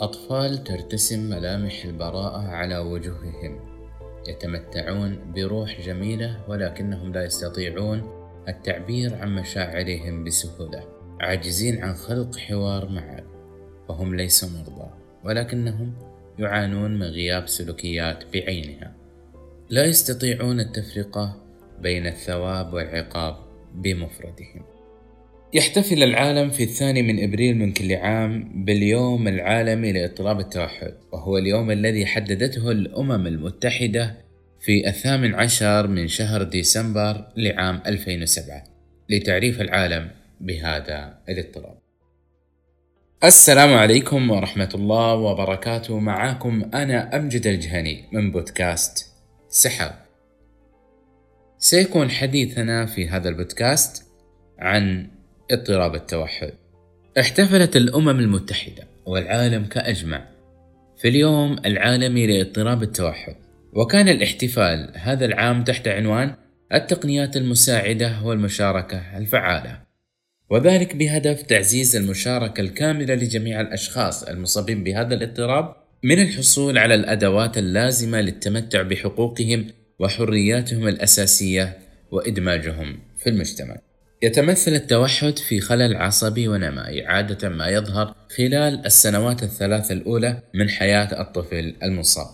أطفال ترتسم ملامح البراءة على وجوههم يتمتعون بروح جميلة ولكنهم لا يستطيعون التعبير عن مشاعرهم بسهولة عاجزين عن خلق حوار معا وهم ليسوا مرضى ولكنهم يعانون من غياب سلوكيات بعينها. لا يستطيعون التفرقة بين الثواب والعقاب بمفردهم. يحتفل العالم في الثاني من إبريل من كل عام باليوم العالمي لاضطراب التوحد وهو اليوم الذي حددته الأمم المتحدة في الثامن عشر من شهر ديسمبر لعام 2007 لتعريف العالم بهذا الاضطراب. السلام عليكم ورحمة الله وبركاته معاكم أنا أمجد الجهني من بودكاست سحاب. سيكون حديثنا في هذا البودكاست عن اضطراب التوحد. احتفلت الأمم المتحدة والعالم كأجمع في اليوم العالمي لاضطراب التوحد وكان الاحتفال هذا العام تحت عنوان التقنيات المساعدة والمشاركة الفعالة وذلك بهدف تعزيز المشاركة الكاملة لجميع الأشخاص المصابين بهذا الاضطراب من الحصول على الأدوات اللازمة للتمتع بحقوقهم وحرياتهم الأساسية وإدماجهم في المجتمع. يتمثل التوحد في خلل عصبي ونمائي عادة ما يظهر خلال السنوات الثلاث الأولى من حياة الطفل المصاب.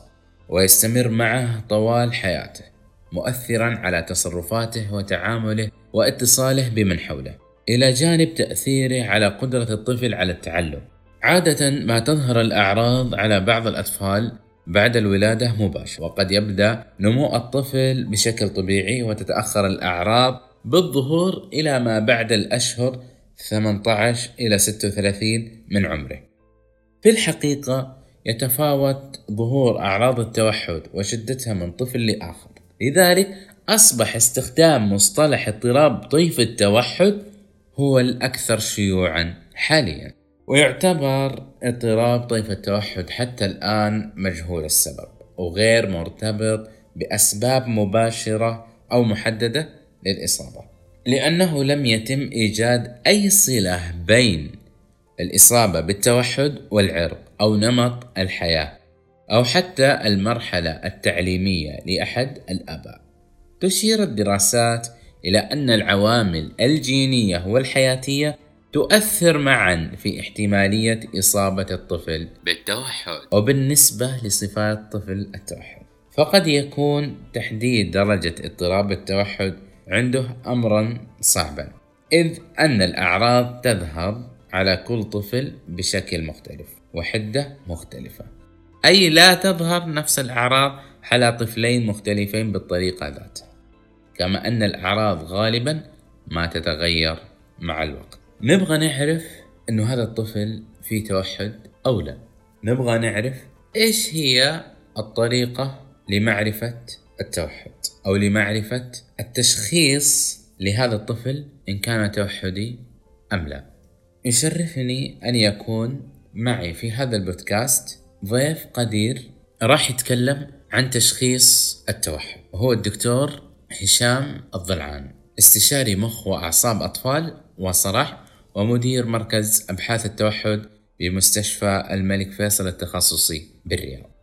ويستمر معه طوال حياته مؤثرا على تصرفاته وتعامله واتصاله بمن حوله إلى جانب تأثيره على قدرة الطفل على التعلم عادة ما تظهر الأعراض على بعض الأطفال بعد الولادة مباشرة وقد يبدأ نمو الطفل بشكل طبيعي وتتأخر الأعراض بالظهور إلى ما بعد الأشهر 18 إلى 36 من عمره. في الحقيقة يتفاوت ظهور أعراض التوحد وشدتها من طفل لآخر. لذلك أصبح استخدام مصطلح اضطراب طيف التوحد هو الأكثر شيوعا حاليا. ويعتبر اضطراب طيف التوحد حتى الآن مجهول السبب وغير مرتبط بأسباب مباشرة أو محددة للإصابة. لأنه لم يتم إيجاد أي صلة بين الإصابة بالتوحد والعرق أو نمط الحياة أو حتى المرحلة التعليمية لأحد الآباء. تشير الدراسات إلى أن العوامل الجينية والحياتية تؤثر معا في احتمالية إصابة الطفل بالتوحد. وبالنسبة لصفات طفل التوحد. فقد يكون تحديد درجة اضطراب التوحد عنده أمرا صعبا. إذ أن الأعراض تظهر على كل طفل بشكل مختلف وحدة مختلفة. أي لا تظهر نفس الأعراض على طفلين مختلفين بالطريقة ذاتها. كما أن الأعراض غالبا ما تتغير مع الوقت. نبغى نعرف أنه هذا الطفل فيه توحد أو لا. نبغى نعرف إيش هي الطريقة لمعرفة التوحد. أو لمعرفة التشخيص لهذا الطفل إن كان توحدي أم لا. يشرفني أن يكون معي في هذا البودكاست ضيف قدير راح يتكلم عن تشخيص التوحد. وهو الدكتور هشام الضلعان استشاري مخ وأعصاب أطفال وصرح ومدير مركز أبحاث التوحد بمستشفى الملك فيصل التخصصي بالرياض.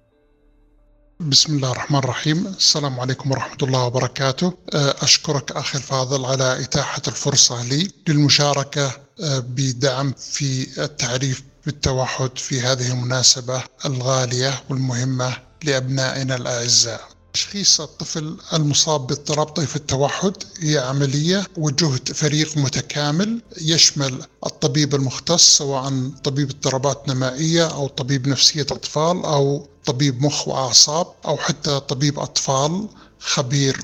بسم الله الرحمن الرحيم السلام عليكم ورحمة الله وبركاته أشكرك أخي الفاضل على إتاحة الفرصة لي للمشاركة بدعم في التعريف بالتوحد في هذه المناسبة الغالية والمهمة لأبنائنا الأعزاء تشخيص الطفل المصاب باضطراب طيف التوحد هي عملية وجهد فريق متكامل يشمل الطبيب المختص سواء طبيب اضطرابات نمائية أو طبيب نفسية أطفال أو طبيب مخ وأعصاب أو حتى طبيب أطفال خبير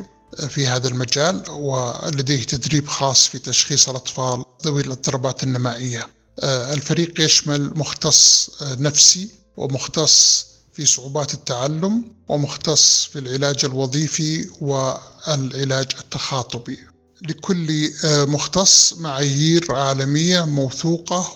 في هذا المجال ولديه تدريب خاص في تشخيص الأطفال ذوي الاضطرابات النمائية. الفريق يشمل مختص نفسي ومختص في صعوبات التعلم ومختص في العلاج الوظيفي والعلاج التخاطبي. لكل مختص معايير عالمية موثوقة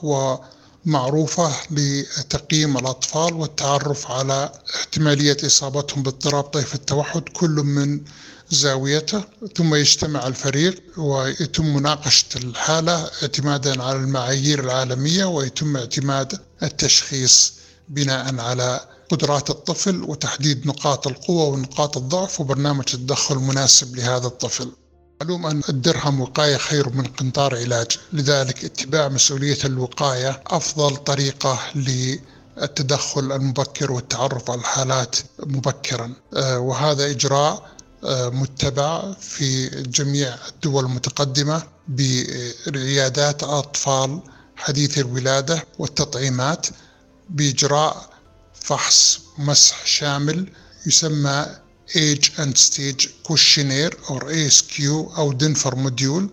ومعروفة لتقييم الأطفال والتعرف على احتمالية إصابتهم باضطراب طيف التوحد كل من زاويته. ثم يجتمع الفريق ويتم مناقشة الحالة اعتمادا على المعايير العالمية ويتم اعتماد التشخيص بناء على قدرات الطفل وتحديد نقاط القوة ونقاط الضعف وبرنامج التدخل المناسب لهذا الطفل. معلوم أن الدرهم وقاية خير من قنطار علاج. لذلك اتباع مسؤولية الوقاية أفضل طريقة للتدخل المبكر والتعرف على الحالات مبكرا. آه، وهذا إجراء آه، متبع في جميع الدول المتقدمة بعيادات أطفال حديث الولادة والتطعيمات بإجراء فحص مسح شامل يسمى Age and Stage Questionnaire أو ASQ أو دنفر موديول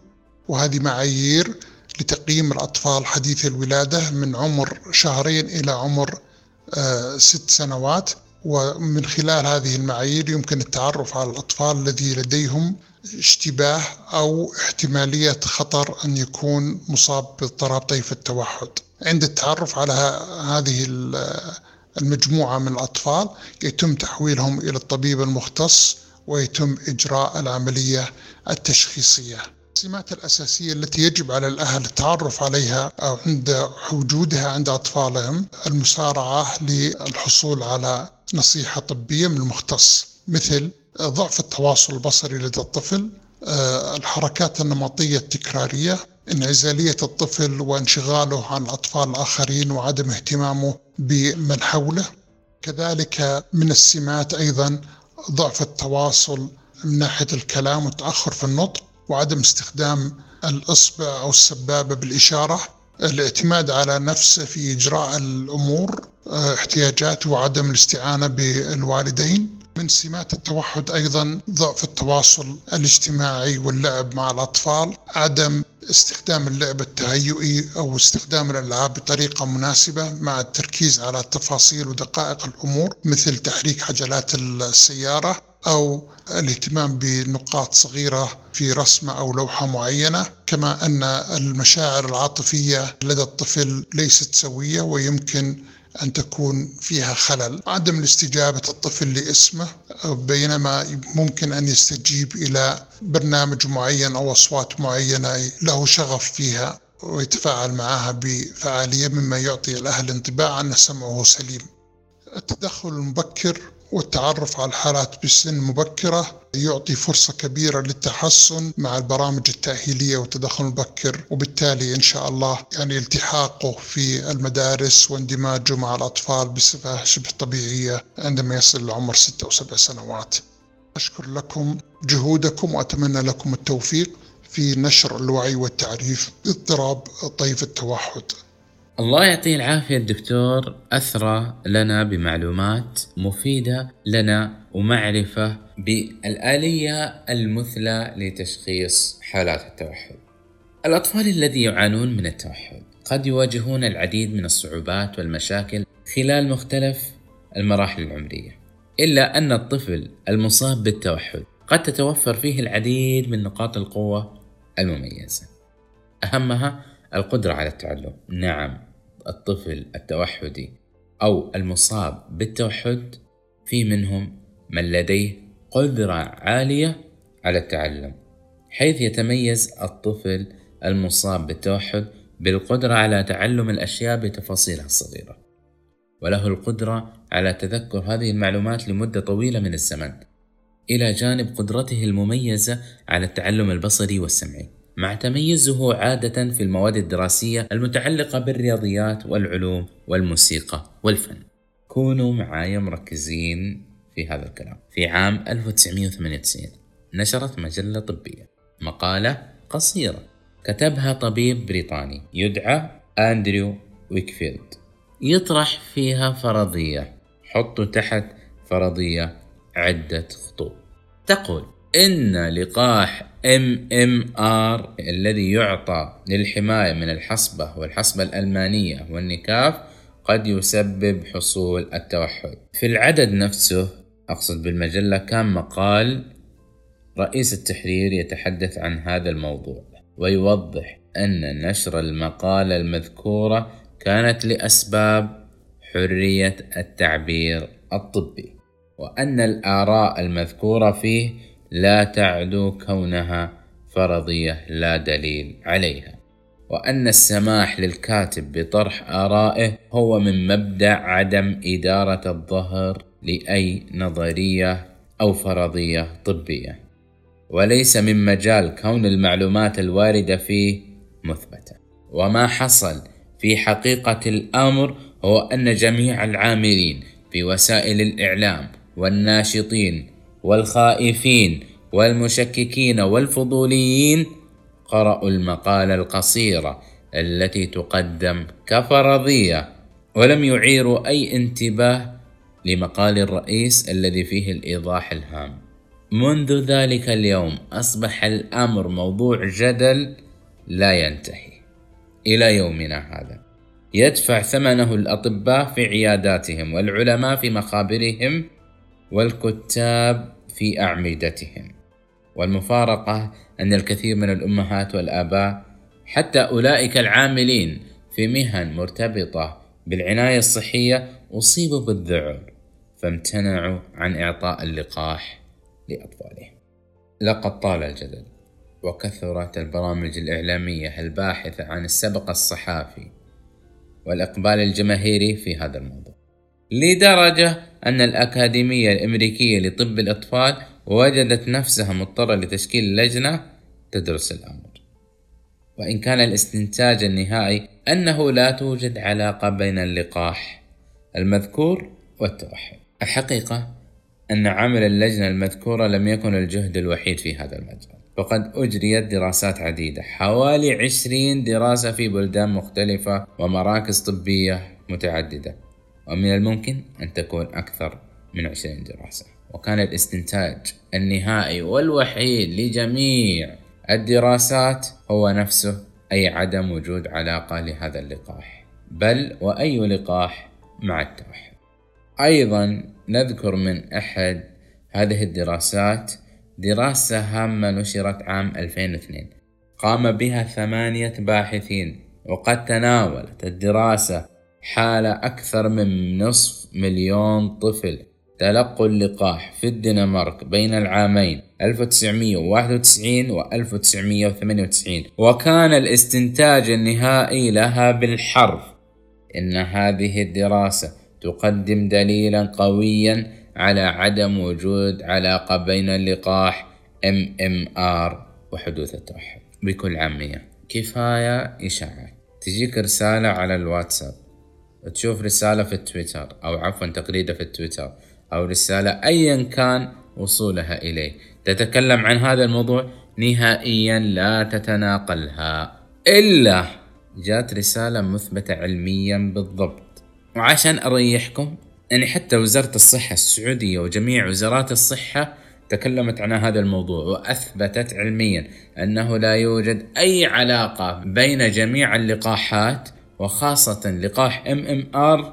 وهذه معايير لتقييم الأطفال حديث الولادة من عمر شهرين إلى عمر آه ست سنوات. ومن خلال هذه المعايير يمكن التعرف على الأطفال الذي لديهم اشتباه أو احتمالية خطر أن يكون مصاب باضطراب طيف التوحد. عند التعرف على هذه المجموعة من الأطفال يتم تحويلهم إلى الطبيب المختص ويتم إجراء العملية التشخيصية. السمات الأساسية التي يجب على الأهل التعرف عليها أو عند وجودها عند أطفالهم المسارعة للحصول على نصيحة طبية من المختص مثل ضعف التواصل البصري لدى الطفل آه، الحركات النمطية التكرارية انعزالية الطفل وانشغاله عن الأطفال الآخرين وعدم اهتمامه بمن حوله. كذلك من السمات أيضا ضعف التواصل من ناحية الكلام والتأخر في النطق وعدم استخدام الإصبع أو السبابة بالإشارة. الاعتماد على نفسه في إجراء الأمور احتياجاته وعدم الاستعانة بالوالدين. من سمات التوحد أيضا ضعف التواصل الاجتماعي واللعب مع الأطفال عدم استخدام اللعب التهيئي أو استخدام الألعاب بطريقة مناسبة مع التركيز على تفاصيل ودقائق الأمور مثل تحريك عجلات السيارة أو الاهتمام بنقاط صغيرة في رسمة أو لوحة معينة كما أن المشاعر العاطفية لدى الطفل ليست سوية ويمكن أن تكون فيها خلل. عدم الاستجابة الطفل لاسمه بينما ممكن أن يستجيب إلى برنامج معين أو أصوات معينة له شغف فيها ويتفاعل معها بفعالية مما يعطي الأهل انطباع أن سمعه سليم. التدخل المبكر والتعرف على الحالات بسن مبكرة يعطي فرصة كبيرة للتحسن مع البرامج التأهيلية والتدخل المبكر وبالتالي إن شاء الله يعني التحاقه في المدارس واندماجه مع الأطفال بصفة شبه طبيعية عندما يصل لعمر ستة سبع سنوات. أشكر لكم جهودكم وأتمنى لكم التوفيق في نشر الوعي والتعريف باضطراب طيف التوحد. الله يعطيه العافية الدكتور أثرى لنا بمعلومات مفيدة لنا ومعرفة بالآلية المثلى لتشخيص حالات التوحد. الأطفال الذي يعانون من التوحد قد يواجهون العديد من الصعوبات والمشاكل خلال مختلف المراحل العمرية. إلا أن الطفل المصاب بالتوحد قد تتوفر فيه العديد من نقاط القوة المميزة. أهمها القدرة على التعلم. نعم، الطفل التوحدي أو المصاب بالتوحد في منهم من لديه قدرة عالية على التعلم حيث يتميز الطفل المصاب بالتوحد بالقدرة على تعلم الأشياء بتفاصيلها الصغيرة وله القدرة على تذكر هذه المعلومات لمدة طويلة من الزمن إلى جانب قدرته المميزة على التعلم البصري والسمعي. مع تميزه عادة في المواد الدراسية المتعلقة بالرياضيات والعلوم والموسيقى والفن. كونوا معايا مركزين في هذا الكلام. في عام 1998 نشرت مجلة طبية مقالة قصيرة كتبها طبيب بريطاني يدعى أندريو ويكفيلد يطرح فيها فرضية حطوا تحت فرضية عدة خطوط تقول إن لقاح MMR الذي يعطى للحماية من الحصبة والحصبة الألمانية والنكاف قد يسبب حصول التوحد. في العدد نفسه أقصد بالمجلة كان مقال رئيس التحرير يتحدث عن هذا الموضوع ويوضح أن نشر المقالة المذكورة كانت لأسباب حرية التعبير الطبي وأن الآراء المذكورة فيه لا تعدو كونها فرضية لا دليل عليها. وأن السماح للكاتب بطرح آرائه هو من مبدأ عدم إدارة الظهر لأي نظرية أو فرضية طبية. وليس من مجال كون المعلومات الواردة فيه مثبتة. وما حصل في حقيقة الأمر هو أن جميع العاملين في وسائل الإعلام والناشطين والخائفين والمشككين والفضوليين قرأوا المقالة القصيرة التي تقدم كفرضية ولم يعيروا أي انتباه لمقال الرئيس الذي فيه الإيضاح الهام. منذ ذلك اليوم أصبح الأمر موضوع جدل لا ينتهي. إلى يومنا هذا يدفع ثمنه الأطباء في عياداتهم والعلماء في مخابرهم والكتاب في أعمدتهم. والمفارقة أن الكثير من الأمهات والآباء حتى أولئك العاملين في مهن مرتبطة بالعناية الصحية أصيبوا بالذعر فامتنعوا عن إعطاء اللقاح لأطفالهم. لقد طال الجدل وكثرت البرامج الإعلامية الباحثة عن السبق الصحافي والإقبال الجماهيري في هذا الموضوع. لدرجة أن الأكاديمية الأمريكية لطب الأطفال وجدت نفسها مضطرة لتشكيل لجنة تدرس الأمر. وإن كان الاستنتاج النهائي أنه لا توجد علاقة بين اللقاح المذكور والتوحد الحقيقة أن عمل اللجنة المذكورة لم يكن الجهد الوحيد في هذا المجال. فقد أجريت دراسات عديدة حوالي عشرين دراسة في بلدان مختلفة ومراكز طبية متعددة. ومن الممكن أن تكون أكثر من عشرين دراسة. وكان الاستنتاج النهائي والوحيد لجميع الدراسات هو نفسه أي عدم وجود علاقة لهذا اللقاح. بل وأي لقاح مع التوحد أيضا نذكر من أحد هذه الدراسات دراسة هامة نشرت عام 2002 قام بها ثمانية باحثين وقد تناولت الدراسة حال أكثر من نصف مليون طفل. تلقوا اللقاح في الدنمارك بين العامين 1991 و 1998 وكان الاستنتاج النهائي لها بالحرف. إن هذه الدراسة تقدم دليلا قويا على عدم وجود علاقة بين اللقاح MMR وحدوث التوحد. بكل عامية. كفاية إشاعات تجيك رسالة على الواتساب. تشوف رسالة في التويتر أو عفوا تغريدة في التويتر أو رسالة أيا كان وصولها إليه. تتكلم عن هذا الموضوع نهائيا لا تتناقلها. إلا جات رسالة مثبتة علميا بالضبط. وعشان أريحكم يعني حتى وزارة الصحة السعودية وجميع وزارات الصحة تكلمت عن هذا الموضوع وأثبتت علميا أنه لا يوجد أي علاقة بين جميع اللقاحات وخاصة لقاح MMR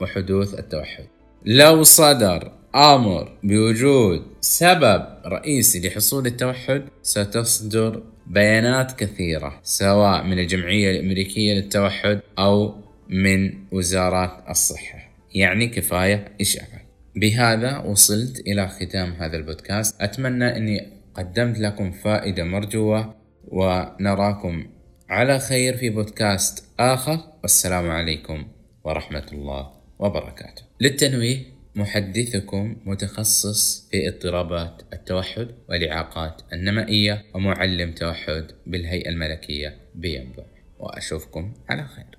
وحدوث التوحد. لو صدر أمر بوجود سبب رئيسي لحصول التوحد ستصدر بيانات كثيرة سواء من الجمعية الأمريكية للتوحد أو من وزارات الصحة. يعني كفاية إشاعة. بهذا وصلت إلى ختام هذا البودكاست. أتمنى أني قدمت لكم فائدة مرجوة ونراكم على خير في بودكاست آخر والسلام عليكم ورحمة الله وبركاته. للتنويه محدثكم متخصص في اضطرابات التوحد والإعاقات النمائية ومعلم توحد بالهيئة الملكية بينبع وأشوفكم على خير.